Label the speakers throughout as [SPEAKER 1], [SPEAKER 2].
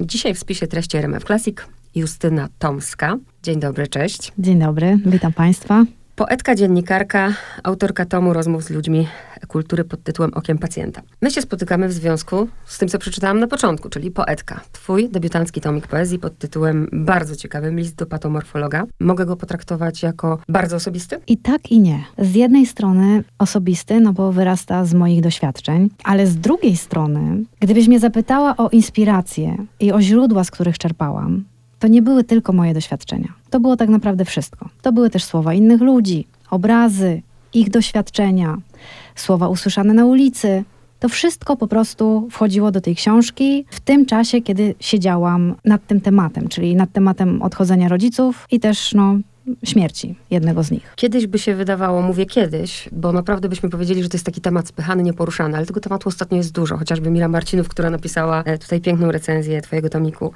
[SPEAKER 1] Dzisiaj w spisie treści RMF Classic Justyna Tomska. Dzień dobry, cześć.
[SPEAKER 2] Dzień dobry, witam Państwa.
[SPEAKER 1] Poetka, dziennikarka, autorka tomu rozmów z ludźmi kultury pod tytułem Okiem Pacjenta. My się spotykamy w związku z tym, co przeczytałam na początku, czyli poetka. Twój debiutancki tomik poezji pod tytułem bardzo ciekawym List do patomorfologa. Mogę go potraktować jako bardzo osobisty?
[SPEAKER 2] I tak i nie. Z jednej strony osobisty, no bo wyrasta z moich doświadczeń, ale z drugiej strony, gdybyś mnie zapytała o inspirację i o źródła, z których czerpałam, to nie były tylko moje doświadczenia. To było tak naprawdę wszystko. To były też słowa innych ludzi, obrazy, ich doświadczenia, słowa usłyszane na ulicy. To wszystko po prostu wchodziło do tej książki w tym czasie, kiedy siedziałam nad tym tematem, czyli nad tematem odchodzenia rodziców i też no, śmierci jednego z nich.
[SPEAKER 1] Kiedyś by się wydawało, mówię kiedyś, bo naprawdę byśmy powiedzieli, że to jest taki temat spychany, nieporuszany, ale tego tematu ostatnio jest dużo. Chociażby Mira Marcinów, która napisała e, tutaj piękną recenzję twojego tomiku.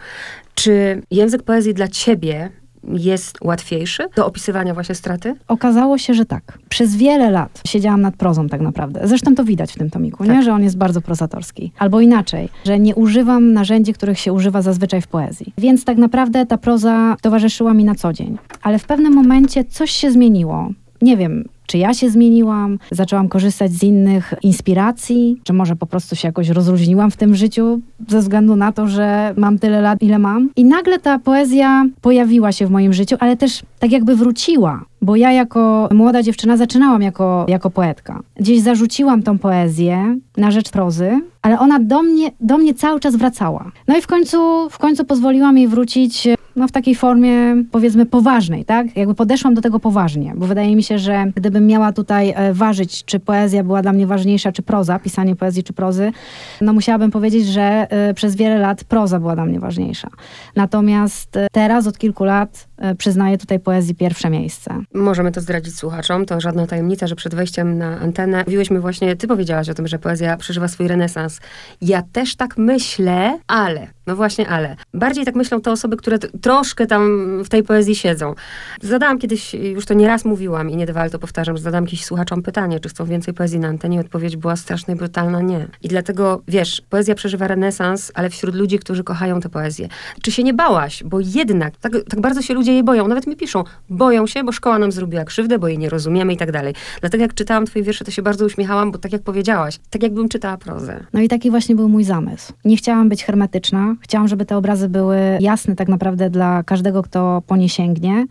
[SPEAKER 1] Czy język poezji dla ciebie jest łatwiejszy do opisywania właśnie straty?
[SPEAKER 2] Okazało się, że tak. Przez wiele lat siedziałam nad prozą tak naprawdę. Zresztą to widać w tym tomiku, tak. nie? że on jest bardzo prozatorski. Albo inaczej, że nie używam narzędzi, których się używa zazwyczaj w poezji. Więc tak naprawdę ta proza towarzyszyła mi na co dzień. Ale w pewnym momencie coś się zmieniło. Nie wiem, czy ja się zmieniłam, zaczęłam korzystać z innych inspiracji, czy może po prostu się jakoś rozluźniłam w tym życiu ze względu na to, że mam tyle lat, ile mam. I nagle ta poezja pojawiła się w moim życiu, ale też tak jakby wróciła bo ja jako młoda dziewczyna zaczynałam jako, jako poetka. Gdzieś zarzuciłam tą poezję na rzecz prozy, ale ona do mnie, do mnie cały czas wracała. No i w końcu, w końcu pozwoliłam jej wrócić no, w takiej formie, powiedzmy, poważnej, tak? Jakby podeszłam do tego poważnie, bo wydaje mi się, że gdybym miała tutaj e, ważyć, czy poezja była dla mnie ważniejsza, czy proza, pisanie poezji, czy prozy, no musiałabym powiedzieć, że e, przez wiele lat proza była dla mnie ważniejsza. Natomiast e, teraz, od kilku lat, przyznaję tutaj poezji pierwsze miejsce.
[SPEAKER 1] Możemy to zdradzić słuchaczom, to żadna tajemnica, że przed wejściem na antenę mówiłyśmy właśnie, ty powiedziałaś o tym, że poezja przeżywa swój renesans. Ja też tak myślę, ale, no właśnie ale, bardziej tak myślą te osoby, które troszkę tam w tej poezji siedzą. Zadałam kiedyś, już to nieraz mówiłam i nie ale to powtarzam, że zadałam jakiś słuchaczom pytanie, czy chcą więcej poezji na antenie odpowiedź była straszna i brutalna nie. I dlatego, wiesz, poezja przeżywa renesans, ale wśród ludzi, którzy kochają tę poezję. Czy się nie bałaś? Bo jednak, tak, tak bardzo się ludzie jej boją. Nawet mi piszą, boją się, bo szkoła nam zrobiła krzywdę, bo jej nie rozumiemy i tak dalej. Dlatego jak czytałam twoje wiersze, to się bardzo uśmiechałam, bo tak jak powiedziałaś, tak jakbym czytała prozę.
[SPEAKER 2] No i taki właśnie był mój zamysł. Nie chciałam być hermetyczna. Chciałam, żeby te obrazy były jasne tak naprawdę dla każdego, kto po nie sięgnie.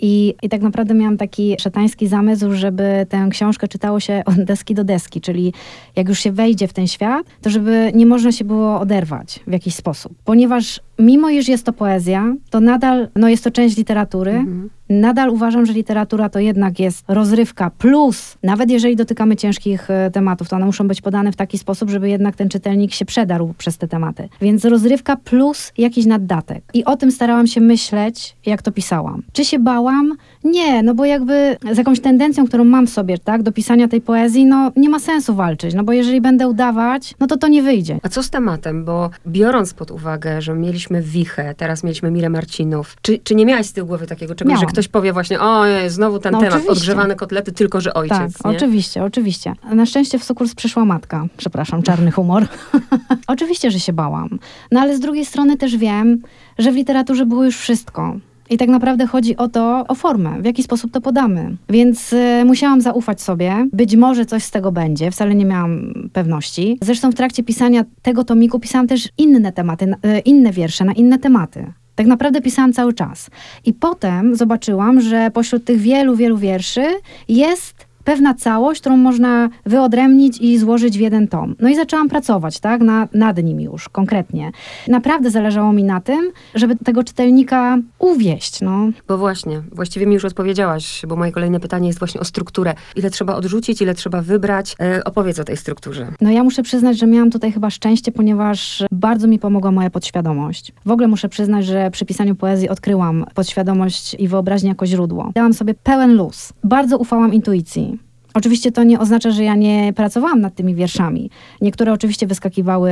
[SPEAKER 2] I, I tak naprawdę miałam taki szatański zamysł, żeby tę książkę czytało się od deski do deski, czyli jak już się wejdzie w ten świat, to żeby nie można się było oderwać w jakiś sposób. Ponieważ mimo iż jest to poezja, to nadal no, jest to część literatury. Mhm. Nadal uważam, że literatura to jednak jest rozrywka plus, nawet jeżeli dotykamy ciężkich e, tematów, to one muszą być podane w taki sposób, żeby jednak ten czytelnik się przedarł przez te tematy. Więc rozrywka plus jakiś naddatek. I o tym starałam się myśleć, jak to pisałam. Czy się bałam? Nie, no bo jakby z jakąś tendencją, którą mam w sobie, tak, do pisania tej poezji, no nie ma sensu walczyć, no bo jeżeli będę udawać, no to to nie wyjdzie.
[SPEAKER 1] A co z tematem? Bo biorąc pod uwagę, że mieliśmy Wichę, teraz mieliśmy Mirę Marcinów, czy, czy nie miałaś z tyłu głowy takiego czegoś, że ktoś powie właśnie, o, znowu ten no, temat, oczywiście. odgrzewane kotlety, tylko że ojciec,
[SPEAKER 2] Tak,
[SPEAKER 1] nie?
[SPEAKER 2] oczywiście, oczywiście. Na szczęście w sukurs przyszła matka, przepraszam, czarny humor. oczywiście, że się bałam. No ale z drugiej strony też wiem, że w literaturze było już wszystko. I tak naprawdę chodzi o to, o formę, w jaki sposób to podamy. Więc y, musiałam zaufać sobie. Być może coś z tego będzie, wcale nie miałam pewności. Zresztą w trakcie pisania tego tomiku pisałam też inne tematy, y, inne wiersze na inne tematy. Tak naprawdę pisałam cały czas. I potem zobaczyłam, że pośród tych wielu, wielu wierszy jest pewna całość, którą można wyodrębnić i złożyć w jeden tom. No i zaczęłam pracować, tak, na, nad nim już konkretnie. Naprawdę zależało mi na tym, żeby tego czytelnika uwieść, no.
[SPEAKER 1] Bo właśnie, właściwie mi już odpowiedziałaś, bo moje kolejne pytanie jest właśnie o strukturę. Ile trzeba odrzucić, ile trzeba wybrać? E, opowiedz o tej strukturze.
[SPEAKER 2] No ja muszę przyznać, że miałam tutaj chyba szczęście, ponieważ bardzo mi pomogła moja podświadomość. W ogóle muszę przyznać, że przy pisaniu poezji odkryłam podświadomość i wyobraźnię jako źródło. Dałam sobie pełen luz. Bardzo ufałam intuicji. Oczywiście to nie oznacza, że ja nie pracowałam nad tymi wierszami. Niektóre oczywiście wyskakiwały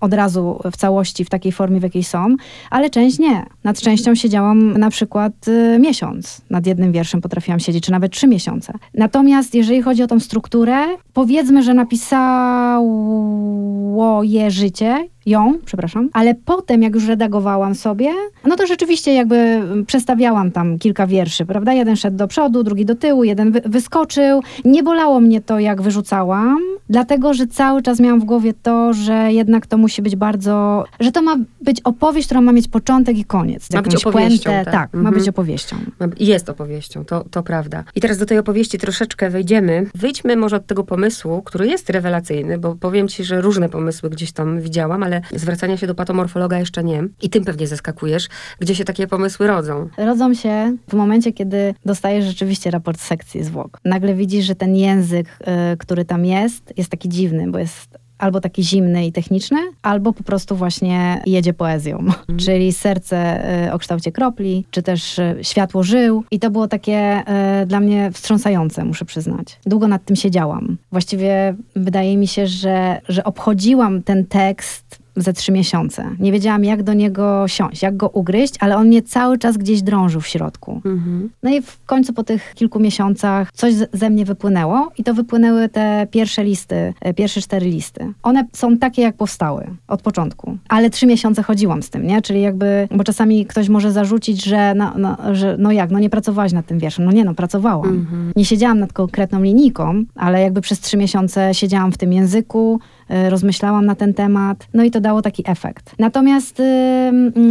[SPEAKER 2] od razu w całości w takiej formie, w jakiej są, ale część nie. Nad częścią siedziałam na przykład y, miesiąc. Nad jednym wierszem potrafiłam siedzieć, czy nawet trzy miesiące. Natomiast jeżeli chodzi o tą strukturę, powiedzmy, że napisało je życie ją, przepraszam, ale potem jak już redagowałam sobie, no to rzeczywiście jakby przestawiałam tam kilka wierszy, prawda? Jeden szedł do przodu, drugi do tyłu, jeden wy wyskoczył. Nie bolało mnie to, jak wyrzucałam, dlatego, że cały czas miałam w głowie to, że jednak to musi być bardzo, że to ma być opowieść, która ma mieć początek i koniec.
[SPEAKER 1] Ma być opowieścią,
[SPEAKER 2] puentę.
[SPEAKER 1] tak.
[SPEAKER 2] tak ma
[SPEAKER 1] Mhm.
[SPEAKER 2] być opowieścią.
[SPEAKER 1] Jest opowieścią, to, to prawda. I teraz do tej opowieści troszeczkę wejdziemy. Wyjdźmy może od tego pomysłu, który jest rewelacyjny, bo powiem ci, że różne pomysły gdzieś tam widziałam, ale zwracania się do patomorfologa jeszcze nie. I tym pewnie zaskakujesz, gdzie się takie pomysły rodzą.
[SPEAKER 2] Rodzą się w momencie, kiedy dostajesz rzeczywiście raport z sekcji zwłok. Nagle widzisz, że ten język, y, który tam jest, jest taki dziwny, bo jest albo taki zimny i techniczny, albo po prostu właśnie jedzie poezją. Czyli serce y, o kształcie kropli, czy też y, światło żył. I to było takie y, dla mnie wstrząsające, muszę przyznać. Długo nad tym siedziałam. Właściwie wydaje mi się, że, że obchodziłam ten tekst ze trzy miesiące. Nie wiedziałam, jak do niego siąść, jak go ugryźć, ale on mnie cały czas gdzieś drążył w środku.
[SPEAKER 1] Mhm.
[SPEAKER 2] No i w końcu po tych kilku miesiącach coś ze mnie wypłynęło i to wypłynęły te pierwsze listy, e, pierwsze cztery listy. One są takie, jak powstały od początku. Ale trzy miesiące chodziłam z tym, nie? Czyli jakby, bo czasami ktoś może zarzucić, że no, no, że no jak, no nie pracowałaś nad tym wierszem. No nie, no pracowałam.
[SPEAKER 1] Mhm.
[SPEAKER 2] Nie siedziałam nad konkretną linijką, ale jakby przez trzy miesiące siedziałam w tym języku, rozmyślałam na ten temat, no i to dało taki efekt. Natomiast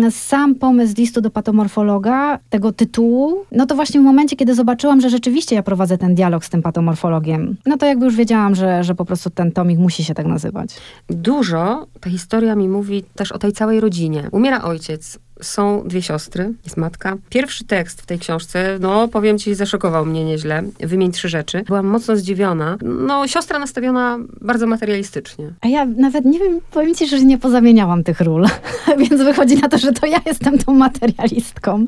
[SPEAKER 2] sam pomysł listu do patomorfologa, tego tytułu, no to właśnie w momencie, kiedy zobaczyłam, że rzeczywiście ja prowadzę ten dialog z tym patomorfologiem, no to jakby już wiedziałam, że, że po prostu ten tomik musi się tak nazywać.
[SPEAKER 1] Dużo ta historia mi mówi też o tej całej rodzinie. Umiera ojciec, są dwie siostry, jest matka. Pierwszy tekst w tej książce, no powiem ci, zaszokował mnie nieźle. Wymień trzy rzeczy. Byłam mocno zdziwiona. No, siostra nastawiona bardzo materialistycznie.
[SPEAKER 2] A ja nawet nie wiem, powiem ci, że nie pozamieniałam tych ról, więc wychodzi na to, że to ja jestem tą materialistką.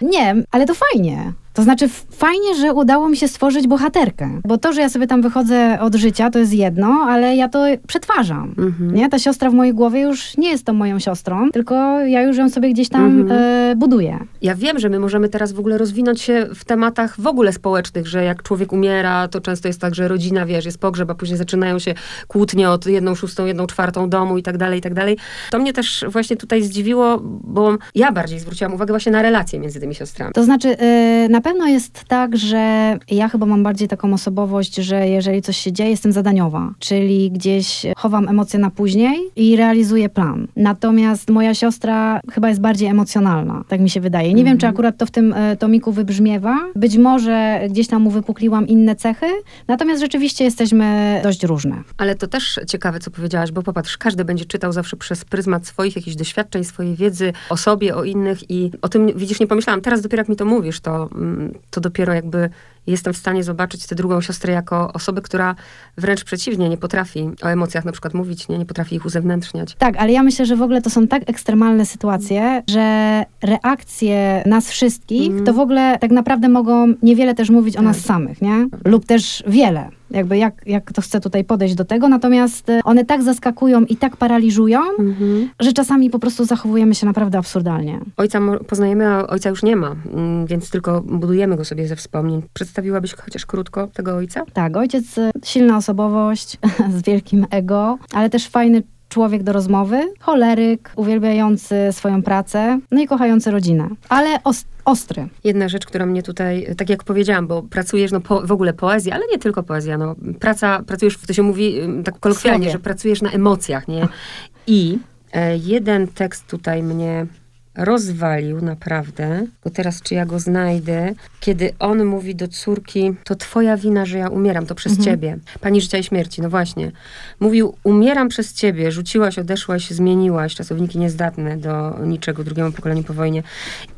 [SPEAKER 2] Nie, ale to fajnie. To znaczy fajnie, że udało mi się stworzyć bohaterkę. Bo to, że ja sobie tam wychodzę od życia, to jest jedno, ale ja to przetwarzam.
[SPEAKER 1] Mhm.
[SPEAKER 2] Nie? Ta siostra w mojej głowie już nie jest tą moją siostrą, tylko ja już ją sobie gdzieś tam
[SPEAKER 1] Mhm.
[SPEAKER 2] e, buduję.
[SPEAKER 1] Ja wiem, że my możemy teraz w ogóle rozwinąć się w tematach w ogóle społecznych, że jak człowiek umiera, to często jest tak, że rodzina, wiesz, jest pogrzeb, a później zaczynają się kłótnie od jedną szóstą, jedną czwartą domu i tak dalej, i tak dalej. To mnie też właśnie tutaj zdziwiło, bo ja bardziej zwróciłam uwagę właśnie na relacje między tymi siostrami.
[SPEAKER 2] To znaczy, y, na pewno jest tak, że ja chyba mam bardziej taką osobowość, że jeżeli coś się dzieje, jestem zadaniowa, czyli gdzieś chowam emocje na później i realizuję plan. Natomiast moja siostra chyba jest bardziej emocjonalna, tak mi się wydaje. Nie wiem, czy akurat to w tym y, tomiku wybrzmiewa. Być może gdzieś tam uwypukliłam inne cechy, natomiast rzeczywiście jesteśmy dość różne.
[SPEAKER 1] Ale to też ciekawe, co powiedziałaś, bo popatrz, każdy będzie czytał zawsze przez pryzmat swoich jakichś doświadczeń, swojej wiedzy o sobie, o innych i o tym, widzisz, nie pomyślałam. Teraz dopiero jak mi to mówisz, to, mm, to dopiero jakby jestem w stanie zobaczyć tę drugą siostrę jako osobę, która wręcz przeciwnie, nie potrafi o emocjach na przykład mówić, nie, nie potrafi ich uzewnętrzniać.
[SPEAKER 2] Tak, ale ja myślę, że w ogóle to są tak ekstremalne sytuacje, że reakcje nas wszystkich
[SPEAKER 1] Mhm.
[SPEAKER 2] to w ogóle tak naprawdę mogą niewiele też mówić o nas
[SPEAKER 1] Tak.
[SPEAKER 2] samych, nie? Lub też wiele. Jakby jak, jak to chcę tutaj podejść do tego, natomiast e, one tak zaskakują i tak paraliżują, że czasami po prostu zachowujemy się naprawdę absurdalnie.
[SPEAKER 1] Ojca poznajemy, a ojca już nie ma, mm, więc tylko budujemy go sobie ze wspomnień. Przedstawiłabyś chociaż krótko tego ojca?
[SPEAKER 2] Tak, ojciec, e, silna osobowość, z wielkim ego, ale też fajny człowiek do rozmowy, choleryk, uwielbiający swoją pracę, no i kochający rodzinę, ale os- ostry.
[SPEAKER 1] Jedna rzecz, która mnie tutaj, tak jak powiedziałam, bo pracujesz, no po, w ogóle poezja, ale nie tylko poezja, no praca, pracujesz, to się mówi tak kolokwialnie,
[SPEAKER 2] Słowie.
[SPEAKER 1] że pracujesz na emocjach, nie? I e, jeden tekst tutaj mnie rozwalił naprawdę, bo teraz czy ja go znajdę, kiedy on mówi do córki, to twoja wina, że ja umieram, to przez
[SPEAKER 2] Mhm.
[SPEAKER 1] ciebie. Pani życia i śmierci, no właśnie. Mówił, umieram przez ciebie, rzuciłaś, odeszłaś, zmieniłaś, czasowniki niezdatne do niczego, drugiemu pokoleniu po wojnie.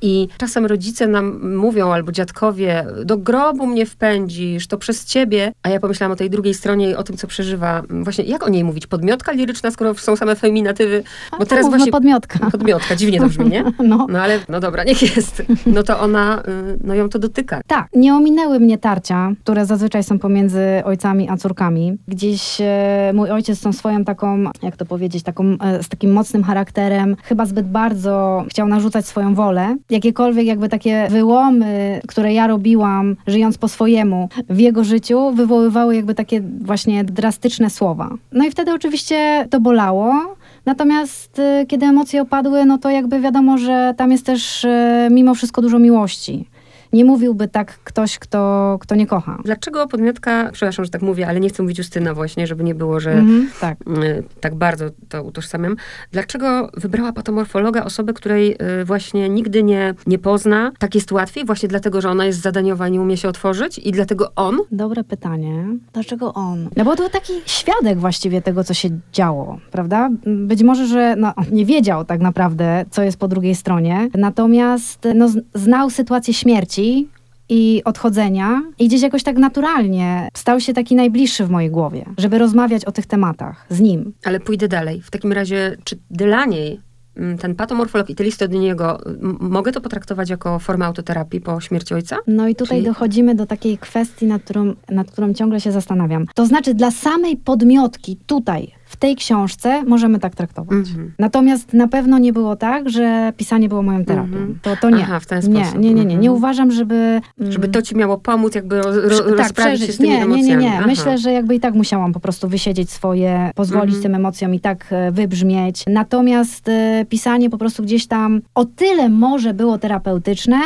[SPEAKER 1] I czasem rodzice nam mówią, albo dziadkowie, do grobu mnie wpędzisz, to przez ciebie. A ja pomyślałam o tej drugiej stronie i o tym, co przeżywa. Właśnie, jak o niej mówić? Podmiotka liryczna, skoro są same feminatywy?
[SPEAKER 2] To mówmy
[SPEAKER 1] właśnie...
[SPEAKER 2] podmiotka.
[SPEAKER 1] Podmiotka, dziwnie to brzmi, nie?
[SPEAKER 2] No.
[SPEAKER 1] No ale, no dobra, niech jest. No to ona, y, no ją to dotyka.
[SPEAKER 2] Tak, nie ominęły mnie tarcia, które zazwyczaj są pomiędzy ojcami a córkami. Gdzieś e, mój ojciec z tą swoją taką, jak to powiedzieć, taką, e, z takim mocnym charakterem, chyba zbyt bardzo chciał narzucać swoją wolę. Jakiekolwiek jakby takie wyłomy, które ja robiłam, żyjąc po swojemu w jego życiu, wywoływały jakby takie właśnie drastyczne słowa. No i wtedy oczywiście to bolało, Natomiast y, kiedy emocje opadły, no to jakby wiadomo, że tam jest też y, mimo wszystko dużo miłości nie mówiłby tak ktoś, kto, kto nie kocha.
[SPEAKER 1] Dlaczego podmiotka, przepraszam, że tak mówię, ale nie chcę mówić Justyna właśnie, żeby nie było, że mhm, tak. Y, tak bardzo to utożsamiam. Dlaczego wybrała patomorfologa, osobę, której y, właśnie nigdy nie, nie pozna? Tak jest łatwiej? Właśnie dlatego, że ona jest zadaniowa, nie umie się otworzyć i dlatego on?
[SPEAKER 2] Dobre pytanie. Dlaczego on? No bo to był taki świadek właściwie tego, co się działo, prawda? Być może, że no, nie wiedział tak naprawdę, co jest po drugiej stronie, natomiast no, znał sytuację śmierci śmierci i odchodzenia i gdzieś jakoś tak naturalnie stał się taki najbliższy w mojej głowie, żeby rozmawiać o tych tematach z nim.
[SPEAKER 1] Ale pójdę dalej. W takim razie, czy dla niej mm, ten patomorfolog i te listy od niego, mogę to potraktować jako formę autoterapii po śmierci ojca?
[SPEAKER 2] No i tutaj Czyli... dochodzimy do takiej kwestii, nad którą, nad którą ciągle się zastanawiam. To znaczy dla samej podmiotki tutaj, w tej książce możemy tak traktować. Mm-hmm. Natomiast na pewno nie było tak, że pisanie było moją terapią. Mm-hmm. To, to nie.
[SPEAKER 1] Aha, w ten sposób.
[SPEAKER 2] Nie, nie, nie. Nie, nie mhm. uważam, żeby...
[SPEAKER 1] Mm, żeby to ci miało pomóc, jakby ro, ro, tak, rozprawić się z tymi
[SPEAKER 2] nie,
[SPEAKER 1] emocjami.
[SPEAKER 2] Nie, nie, nie. Myślę, że jakby i tak musiałam po prostu wysiedzieć swoje, pozwolić mm-hmm. tym emocjom i tak e, wybrzmieć. Natomiast e, pisanie po prostu gdzieś tam o tyle może było terapeutyczne,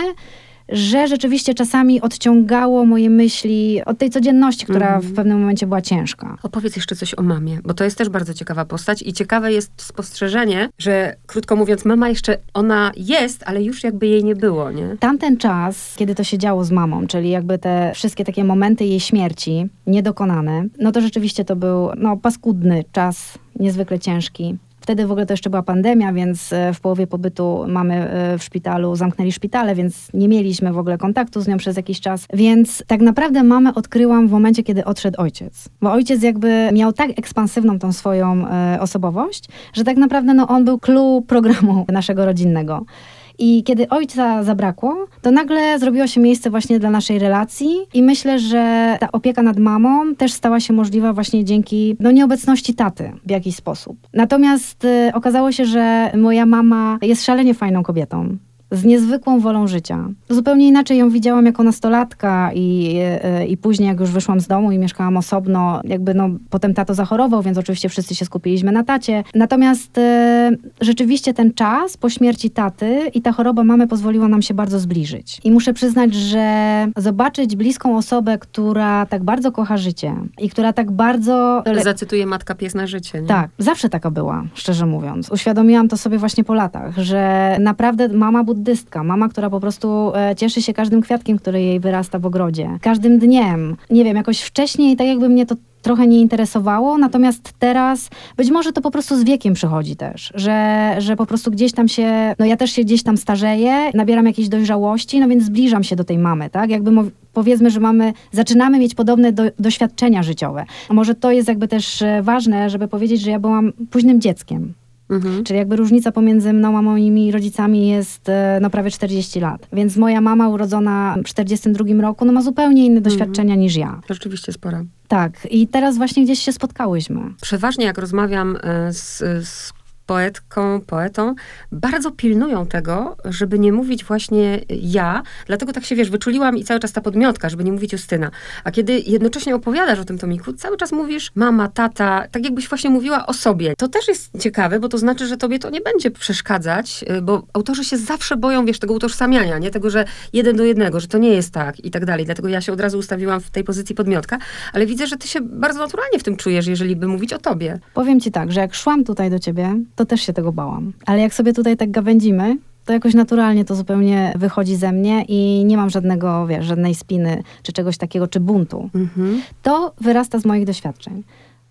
[SPEAKER 2] że rzeczywiście czasami odciągało moje myśli od tej codzienności, która mm. w pewnym momencie była ciężka.
[SPEAKER 1] Opowiedz jeszcze coś o mamie, bo to jest też bardzo ciekawa postać i ciekawe jest spostrzeżenie, że krótko mówiąc, mama jeszcze, ona jest, ale już jakby jej nie było, nie?
[SPEAKER 2] Tamten czas, kiedy to się działo z mamą, czyli jakby te wszystkie takie momenty jej śmierci niedokonane, no to rzeczywiście to był no, paskudny czas, niezwykle ciężki. Wtedy w ogóle to jeszcze była pandemia, więc e, w połowie pobytu mamy e, w szpitalu, zamknęli szpitale, więc nie mieliśmy w ogóle kontaktu z nią przez jakiś czas. Więc tak naprawdę mamę odkryłam w momencie, kiedy odszedł ojciec. Bo ojciec jakby miał tak ekspansywną tą swoją e, osobowość, że tak naprawdę no, on był clue programu naszego rodzinnego. I kiedy ojca zabrakło, to nagle zrobiło się miejsce właśnie dla naszej relacji i myślę, że ta opieka nad mamą też stała się możliwa właśnie dzięki no, nieobecności taty w jakiś sposób. Natomiast y, okazało się, że moja mama jest szalenie fajną kobietą z niezwykłą wolą życia. Zupełnie inaczej ją widziałam jako nastolatka i, e, i później jak już wyszłam z domu i mieszkałam osobno, jakby no potem tato zachorował, więc oczywiście wszyscy się skupiliśmy na tacie. Natomiast e, rzeczywiście ten czas po śmierci taty i ta choroba mamy pozwoliła nam się bardzo zbliżyć. I muszę przyznać, że zobaczyć bliską osobę, która tak bardzo kocha życie i która tak bardzo...
[SPEAKER 1] Zacytuję Matka Pies na życie. Nie?
[SPEAKER 2] Tak, zawsze taka była, szczerze mówiąc. Uświadomiłam to sobie właśnie po latach, że naprawdę mama buddystka, mama, która po prostu e, cieszy się każdym kwiatkiem, który jej wyrasta w ogrodzie, każdym dniem. Nie wiem, jakoś wcześniej tak jakby mnie to trochę nie interesowało, natomiast teraz być może to po prostu z wiekiem przychodzi też, że, że po prostu gdzieś tam się, no ja też się gdzieś tam starzeję, nabieram jakiejś dojrzałości, no więc zbliżam się do tej mamy, tak? Jakby powiedzmy, że mamy, zaczynamy mieć podobne do, doświadczenia życiowe. A może to jest jakby też e, ważne, żeby powiedzieć, że ja byłam późnym dzieckiem. Mhm. Czyli jakby różnica pomiędzy mną a moimi rodzicami jest e, no, prawie 40 lat. Więc moja mama urodzona w 42 roku no, ma zupełnie inne mhm. doświadczenia niż ja.
[SPEAKER 1] Rzeczywiście spora.
[SPEAKER 2] Tak. I teraz właśnie gdzieś się spotkałyśmy.
[SPEAKER 1] Przeważnie jak rozmawiam e, z, z poetką, poetą, bardzo pilnują tego, żeby nie mówić właśnie ja, dlatego tak się, wiesz, wyczuliłam i cały czas ta podmiotka, żeby nie mówić Justyna. A kiedy jednocześnie opowiadasz o tym tomiku, cały czas mówisz mama, tata, tak jakbyś właśnie mówiła o sobie. To też jest ciekawe, bo to znaczy, że tobie to nie będzie przeszkadzać, y, bo autorzy się zawsze boją, wiesz, tego utożsamiania, nie? Tego, że jeden do jednego, że to nie jest tak i tak dalej. Dlatego ja się od razu ustawiłam w tej pozycji podmiotka, ale widzę, że ty się bardzo naturalnie w tym czujesz, jeżeli by mówić o tobie.
[SPEAKER 2] Powiem ci tak, że jak szłam tutaj do ciebie, to też się tego bałam. Ale jak sobie tutaj tak gawędzimy, to jakoś naturalnie to zupełnie wychodzi ze mnie i nie mam żadnego, wiesz, żadnej spiny, czy czegoś takiego, czy buntu. Mhm. To wyrasta z moich doświadczeń.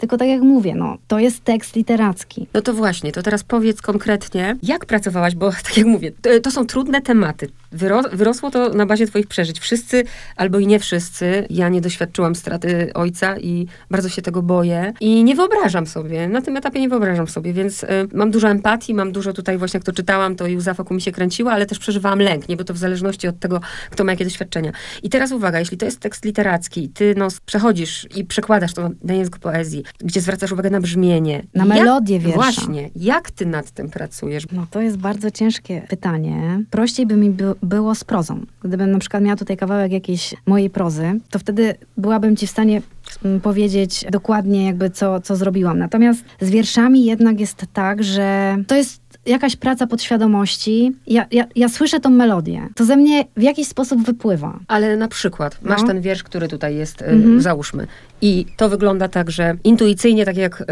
[SPEAKER 2] Tylko tak jak mówię, no, to jest tekst literacki.
[SPEAKER 1] No to właśnie, to teraz powiedz konkretnie, jak pracowałaś, bo tak jak mówię, to, to są trudne tematy. Wyro, wyrosło to na bazie twoich przeżyć. Wszyscy, albo i nie wszyscy, ja nie doświadczyłam straty ojca i bardzo się tego boję. I nie wyobrażam sobie, na tym etapie nie wyobrażam sobie, więc y, mam dużo empatii, mam dużo tutaj właśnie, jak to czytałam, to łza wokół mi się kręciła, ale też przeżywałam lęk, nie? Bo to w zależności od tego, kto ma jakie doświadczenia. I teraz uwaga, jeśli to jest tekst literacki, ty no, przechodzisz i przekładasz to na język poezji, gdzie zwracasz uwagę na brzmienie.
[SPEAKER 2] Na
[SPEAKER 1] Jak-
[SPEAKER 2] melodię wiersza.
[SPEAKER 1] Właśnie. Jak ty nad tym pracujesz?
[SPEAKER 2] No to jest bardzo ciężkie pytanie. Prościej by mi by, było z prozą. Gdybym na przykład miała tutaj kawałek jakiejś mojej prozy, to wtedy byłabym ci w stanie mm, powiedzieć dokładnie jakby co, co zrobiłam. Natomiast z wierszami jednak jest tak, że to jest jakaś praca podświadomości. Ja, ja, ja słyszę tą melodię. To ze mnie w jakiś sposób wypływa.
[SPEAKER 1] Ale na przykład masz
[SPEAKER 2] No.
[SPEAKER 1] ten wiersz, który tutaj jest, y,
[SPEAKER 2] Mhm.
[SPEAKER 1] załóżmy. I to wygląda tak, że intuicyjnie, tak jak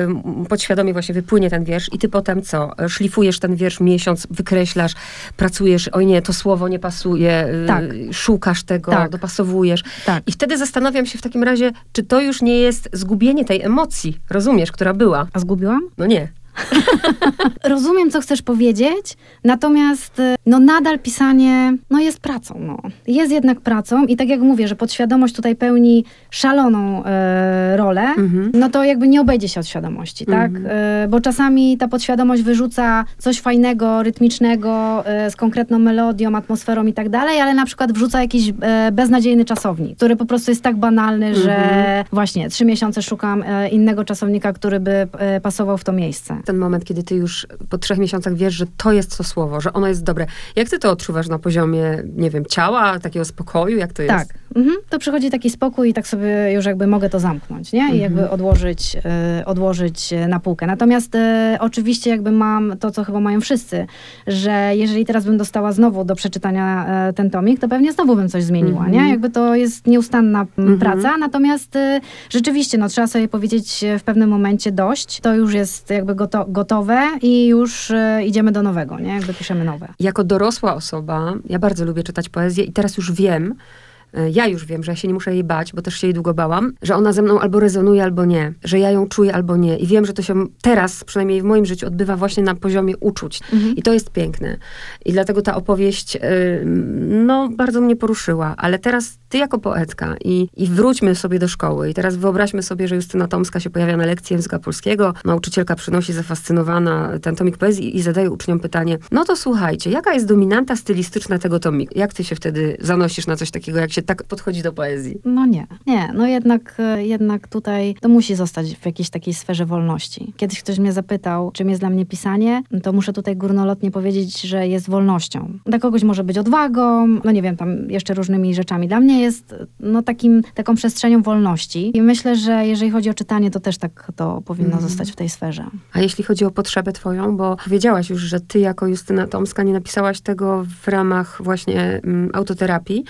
[SPEAKER 1] podświadomie właśnie wypłynie ten wiersz i ty potem co? Szlifujesz ten wiersz miesiąc, wykreślasz, pracujesz, oj nie, to słowo nie pasuje, y,
[SPEAKER 2] Tak.
[SPEAKER 1] szukasz tego,
[SPEAKER 2] Tak.
[SPEAKER 1] dopasowujesz.
[SPEAKER 2] Tak.
[SPEAKER 1] I wtedy zastanawiam się w takim razie, czy to już nie jest zgubienie tej emocji, rozumiesz, która była?
[SPEAKER 2] A zgubiłam?
[SPEAKER 1] No nie.
[SPEAKER 2] Rozumiem, co chcesz powiedzieć, natomiast y, no nadal pisanie no jest pracą. No. Jest jednak pracą i tak jak mówię, że podświadomość tutaj pełni szaloną e, rolę,
[SPEAKER 1] Mhm.
[SPEAKER 2] no to jakby nie obejdzie się od świadomości, tak?
[SPEAKER 1] Mhm.
[SPEAKER 2] E, bo czasami ta podświadomość wyrzuca coś fajnego, rytmicznego, e, z konkretną melodią, atmosferą i tak dalej, ale na przykład wrzuca jakiś beznadziejny czasownik, który po prostu jest tak banalny, że
[SPEAKER 1] Mhm.
[SPEAKER 2] właśnie trzy miesiące szukam innego czasownika, który by pasował w to miejsce.
[SPEAKER 1] Ten moment, kiedy ty już po trzech miesiącach wiesz, że to jest to słowo, że ono jest dobre. Jak ty to odczuwasz na poziomie, nie wiem, ciała, takiego spokoju? Jak to jest?
[SPEAKER 2] Tak. Mhm. To przychodzi taki spokój i tak sobie już jakby mogę to zamknąć, nie? I
[SPEAKER 1] Mhm.
[SPEAKER 2] jakby odłożyć, e, odłożyć e, na półkę. Natomiast e, oczywiście jakby mam to, co chyba mają wszyscy, że jeżeli teraz bym dostała znowu do przeczytania e, ten tomik, to pewnie znowu bym coś zmieniła,
[SPEAKER 1] Mhm.
[SPEAKER 2] nie? Jakby to jest nieustanna
[SPEAKER 1] Mhm.
[SPEAKER 2] praca, natomiast rzeczywiście, no trzeba sobie powiedzieć w pewnym momencie dość, to już jest jakby goto gotowe i już e, idziemy do nowego, nie? Jakby piszemy nowe.
[SPEAKER 1] Jako dorosła osoba, ja bardzo lubię czytać poezję i teraz już wiem, ja już wiem, że ja się nie muszę jej bać, bo też się jej długo bałam, że ona ze mną albo rezonuje, albo nie, że ja ją czuję, albo nie. I wiem, że to się teraz, przynajmniej w moim życiu, odbywa właśnie na poziomie uczuć.
[SPEAKER 2] Mhm.
[SPEAKER 1] I to jest piękne. I dlatego ta opowieść, y, no, bardzo mnie poruszyła. Ale teraz ty jako poetka i, i wróćmy sobie do szkoły. I teraz wyobraźmy sobie, że Justyna Tomska się pojawia na lekcji języka polskiego. Nauczycielka przynosi zafascynowana ten tomik poezji i zadaje uczniom pytanie, no to słuchajcie, jaka jest dominanta stylistyczna tego tomiku? Jak ty się wtedy zanosisz na coś takiego, jak się tak podchodzi do poezji?
[SPEAKER 2] No nie, nie, no jednak, e, jednak tutaj to musi zostać w jakiejś takiej sferze wolności. Kiedyś ktoś mnie zapytał, czym jest dla mnie pisanie, to muszę tutaj górnolotnie powiedzieć, że jest wolnością. Dla kogoś może być odwagą, no nie wiem, tam jeszcze różnymi rzeczami. Dla mnie jest no takim, taką przestrzenią wolności i myślę, że jeżeli chodzi o czytanie, to też tak to powinno
[SPEAKER 1] Mhm.
[SPEAKER 2] zostać w tej sferze.
[SPEAKER 1] A jeśli chodzi o potrzebę twoją, bo powiedziałaś już, że ty jako Justyna Tomska nie napisałaś tego w ramach właśnie mm, autoterapii,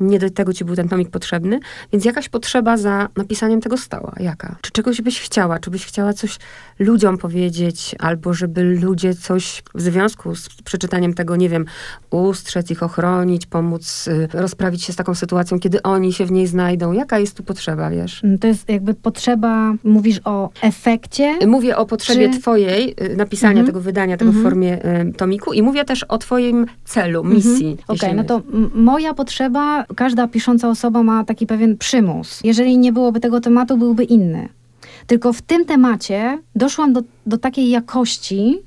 [SPEAKER 1] nie do tego ci był ten tomik potrzebny, więc jakaś potrzeba za napisaniem tego stała. Jaka? Czy czegoś byś chciała? Czy byś chciała coś ludziom powiedzieć, albo żeby ludzie coś w związku z przeczytaniem tego, nie wiem, ustrzec ich, ochronić, pomóc y, rozprawić się z taką sytuacją, kiedy oni się w niej znajdą? Jaka jest tu potrzeba, wiesz?
[SPEAKER 2] Mm, To jest jakby potrzeba, mówisz o efekcie,
[SPEAKER 1] Mówię o potrzebie
[SPEAKER 2] Czy-
[SPEAKER 1] twojej y, napisania
[SPEAKER 2] Mhm.
[SPEAKER 1] tego wydania, tego
[SPEAKER 2] Mhm.
[SPEAKER 1] w formie y, tomiku i mówię też o twoim celu, misji.
[SPEAKER 2] Mhm. Okej,
[SPEAKER 1] jeśli
[SPEAKER 2] no to moja potrzeba, każda pisząca osoba ma taki pewien przymus. Jeżeli nie byłoby tego tematu, byłby inny. Tylko w tym temacie doszłam do, do takiej jakości,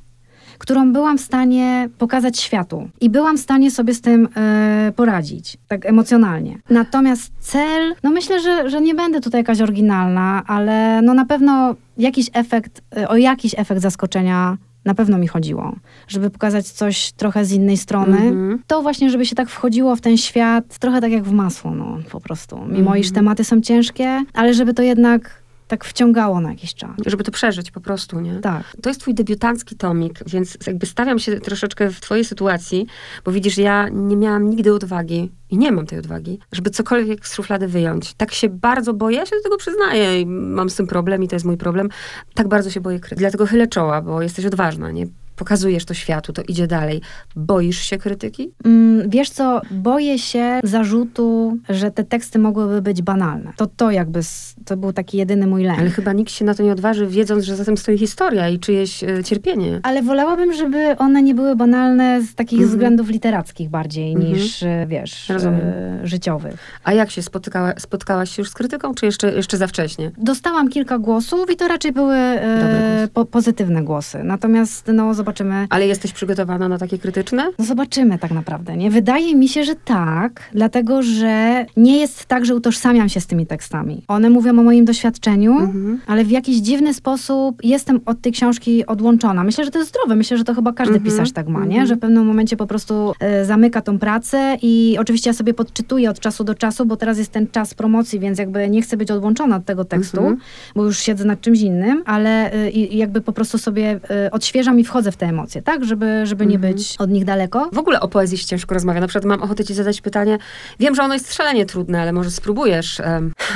[SPEAKER 2] którą byłam w stanie pokazać światu. I byłam w stanie sobie z tym e, poradzić, tak emocjonalnie. Natomiast cel, no myślę, że, że nie będę tutaj jakaś oryginalna, ale no na pewno jakiś efekt, e, o jakiś efekt zaskoczenia na pewno mi chodziło. Żeby pokazać coś trochę z innej strony.
[SPEAKER 1] Mhm.
[SPEAKER 2] To właśnie, żeby się tak wchodziło w ten świat, trochę tak jak w masło, no po prostu. Mimo iż
[SPEAKER 1] Mhm.
[SPEAKER 2] tematy są ciężkie, ale żeby to jednak tak wciągało na jakiś czas.
[SPEAKER 1] Żeby to przeżyć po prostu, nie?
[SPEAKER 2] Tak.
[SPEAKER 1] To jest twój debiutancki tomik, więc jakby stawiam się troszeczkę w twojej sytuacji, bo widzisz, ja nie miałam nigdy odwagi i nie mam tej odwagi, żeby cokolwiek z szuflady wyjąć. Tak się bardzo boję, ja się do tego przyznaję i mam z tym problem i to jest mój problem. Tak bardzo się boję krytyki. Dlatego chylę czoła, bo jesteś odważna, nie? Pokazujesz to światu, to idzie dalej. Boisz się krytyki?
[SPEAKER 2] Mm, Wiesz co, boję się zarzutu, że te teksty mogłyby być banalne. To to jakby, to był taki jedyny mój lęk.
[SPEAKER 1] Ale chyba nikt się na to nie odważy, wiedząc, że za tym stoi historia i czyjeś e, cierpienie.
[SPEAKER 2] Ale wolałabym, żeby one nie były banalne z takich
[SPEAKER 1] Mhm.
[SPEAKER 2] względów literackich bardziej
[SPEAKER 1] Mhm.
[SPEAKER 2] niż, e, wiesz, e, życiowych.
[SPEAKER 1] A jak się spotykała, spotkałaś się już z krytyką, czy jeszcze, jeszcze za wcześnie?
[SPEAKER 2] Dostałam kilka głosów i to raczej były e,
[SPEAKER 1] głosy.
[SPEAKER 2] po, pozytywne głosy. Natomiast no, zobaczymy.
[SPEAKER 1] Ale jesteś przygotowana na takie krytyczne?
[SPEAKER 2] No zobaczymy tak naprawdę, nie? Wydaje mi się, że tak, dlatego, że nie jest tak, że utożsamiam się z tymi tekstami. One mówią o moim doświadczeniu,
[SPEAKER 1] Mhm.
[SPEAKER 2] ale w jakiś dziwny sposób jestem od tej książki odłączona. Myślę, że to jest zdrowe. Myślę, że to chyba każdy
[SPEAKER 1] Mhm.
[SPEAKER 2] pisarz tak ma, nie?
[SPEAKER 1] Mhm.
[SPEAKER 2] Że w pewnym momencie po prostu e, zamyka tą pracę i oczywiście ja sobie podczytuję od czasu do czasu, bo teraz jest ten czas promocji, więc jakby nie chcę być odłączona od tego tekstu,
[SPEAKER 1] Mhm.
[SPEAKER 2] bo już siedzę nad czymś innym, ale i jakby po prostu sobie e, odświeżam i wchodzę w te emocje, tak? Żeby, żeby nie
[SPEAKER 1] Mhm.
[SPEAKER 2] być od nich daleko.
[SPEAKER 1] W ogóle o poezji się ciężko rozmawia. Na przykład mam ochotę ci zadać pytanie. Wiem, że ono jest szalenie trudne, ale może spróbujesz.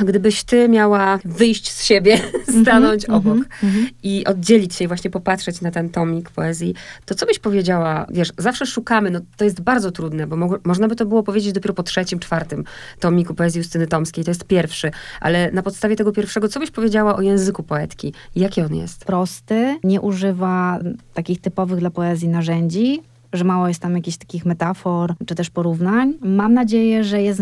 [SPEAKER 1] Gdybyś ty miała wyjść z siebie, stanąć
[SPEAKER 2] Mhm,
[SPEAKER 1] obok
[SPEAKER 2] mhm.
[SPEAKER 1] i oddzielić się i właśnie popatrzeć na ten tomik poezji, to co byś powiedziała? Wiesz, zawsze szukamy, no to jest bardzo trudne, bo mo- można by to było powiedzieć dopiero po trzecim, czwartym tomiku poezji Justyny Tomskiej. To jest pierwszy. Ale na podstawie tego pierwszego, co byś powiedziała o języku poetki? Jaki on jest?
[SPEAKER 2] prosty, nie używa takich typowych dla poezji narzędzi, że mało jest tam jakichś takich metafor czy też porównań. Mam nadzieję, że, jest,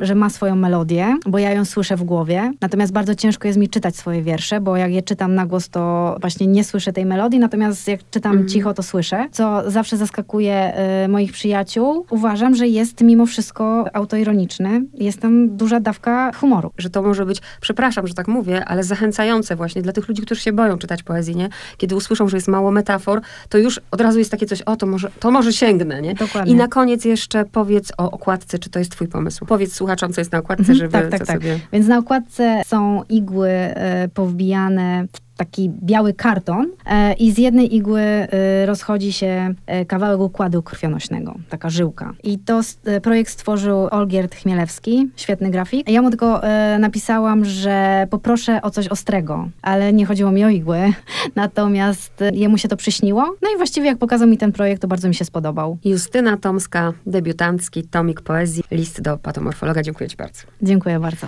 [SPEAKER 2] że ma swoją melodię, bo ja ją słyszę w głowie. Natomiast bardzo ciężko jest mi czytać swoje wiersze, bo jak je czytam na głos, to właśnie nie słyszę tej melodii, natomiast jak czytam
[SPEAKER 1] Mhm.
[SPEAKER 2] cicho, to słyszę, co zawsze zaskakuje y, moich przyjaciół. Uważam, że jest mimo wszystko autoironiczny. Jest tam duża dawka humoru.
[SPEAKER 1] że to może być, przepraszam, że tak mówię, ale zachęcające właśnie dla tych ludzi, którzy się boją czytać poezji, nie? Kiedy usłyszą, że jest mało metafor, to już od razu jest takie coś, o, to może, to może sięgnę, nie?
[SPEAKER 2] Dokładnie.
[SPEAKER 1] I na koniec jeszcze powiedz o okładce, czy to jest twój pomysł. Powiedz słuchaczom, co jest na okładce,
[SPEAKER 2] Mhm,
[SPEAKER 1] żeby
[SPEAKER 2] tak, tak, tak.
[SPEAKER 1] sobie...
[SPEAKER 2] Więc na okładce są igły e, powbijane w taki biały karton e, i z jednej igły e, rozchodzi się e, kawałek układu krwionośnego, taka żyłka. I to projekt stworzył Olgierd Chmielewski, świetny grafik. Ja mu tylko napisałam, że poproszę o coś ostrego, ale nie chodziło mi o igły, natomiast jemu się to przyśniło. No i właściwie jak pokazał mi ten projekt, to bardzo mi się spodobał.
[SPEAKER 1] Justyna Tomska, debiutancki tomik poezji, list do patomorfologa. Dziękuję ci bardzo.
[SPEAKER 2] Dziękuję bardzo.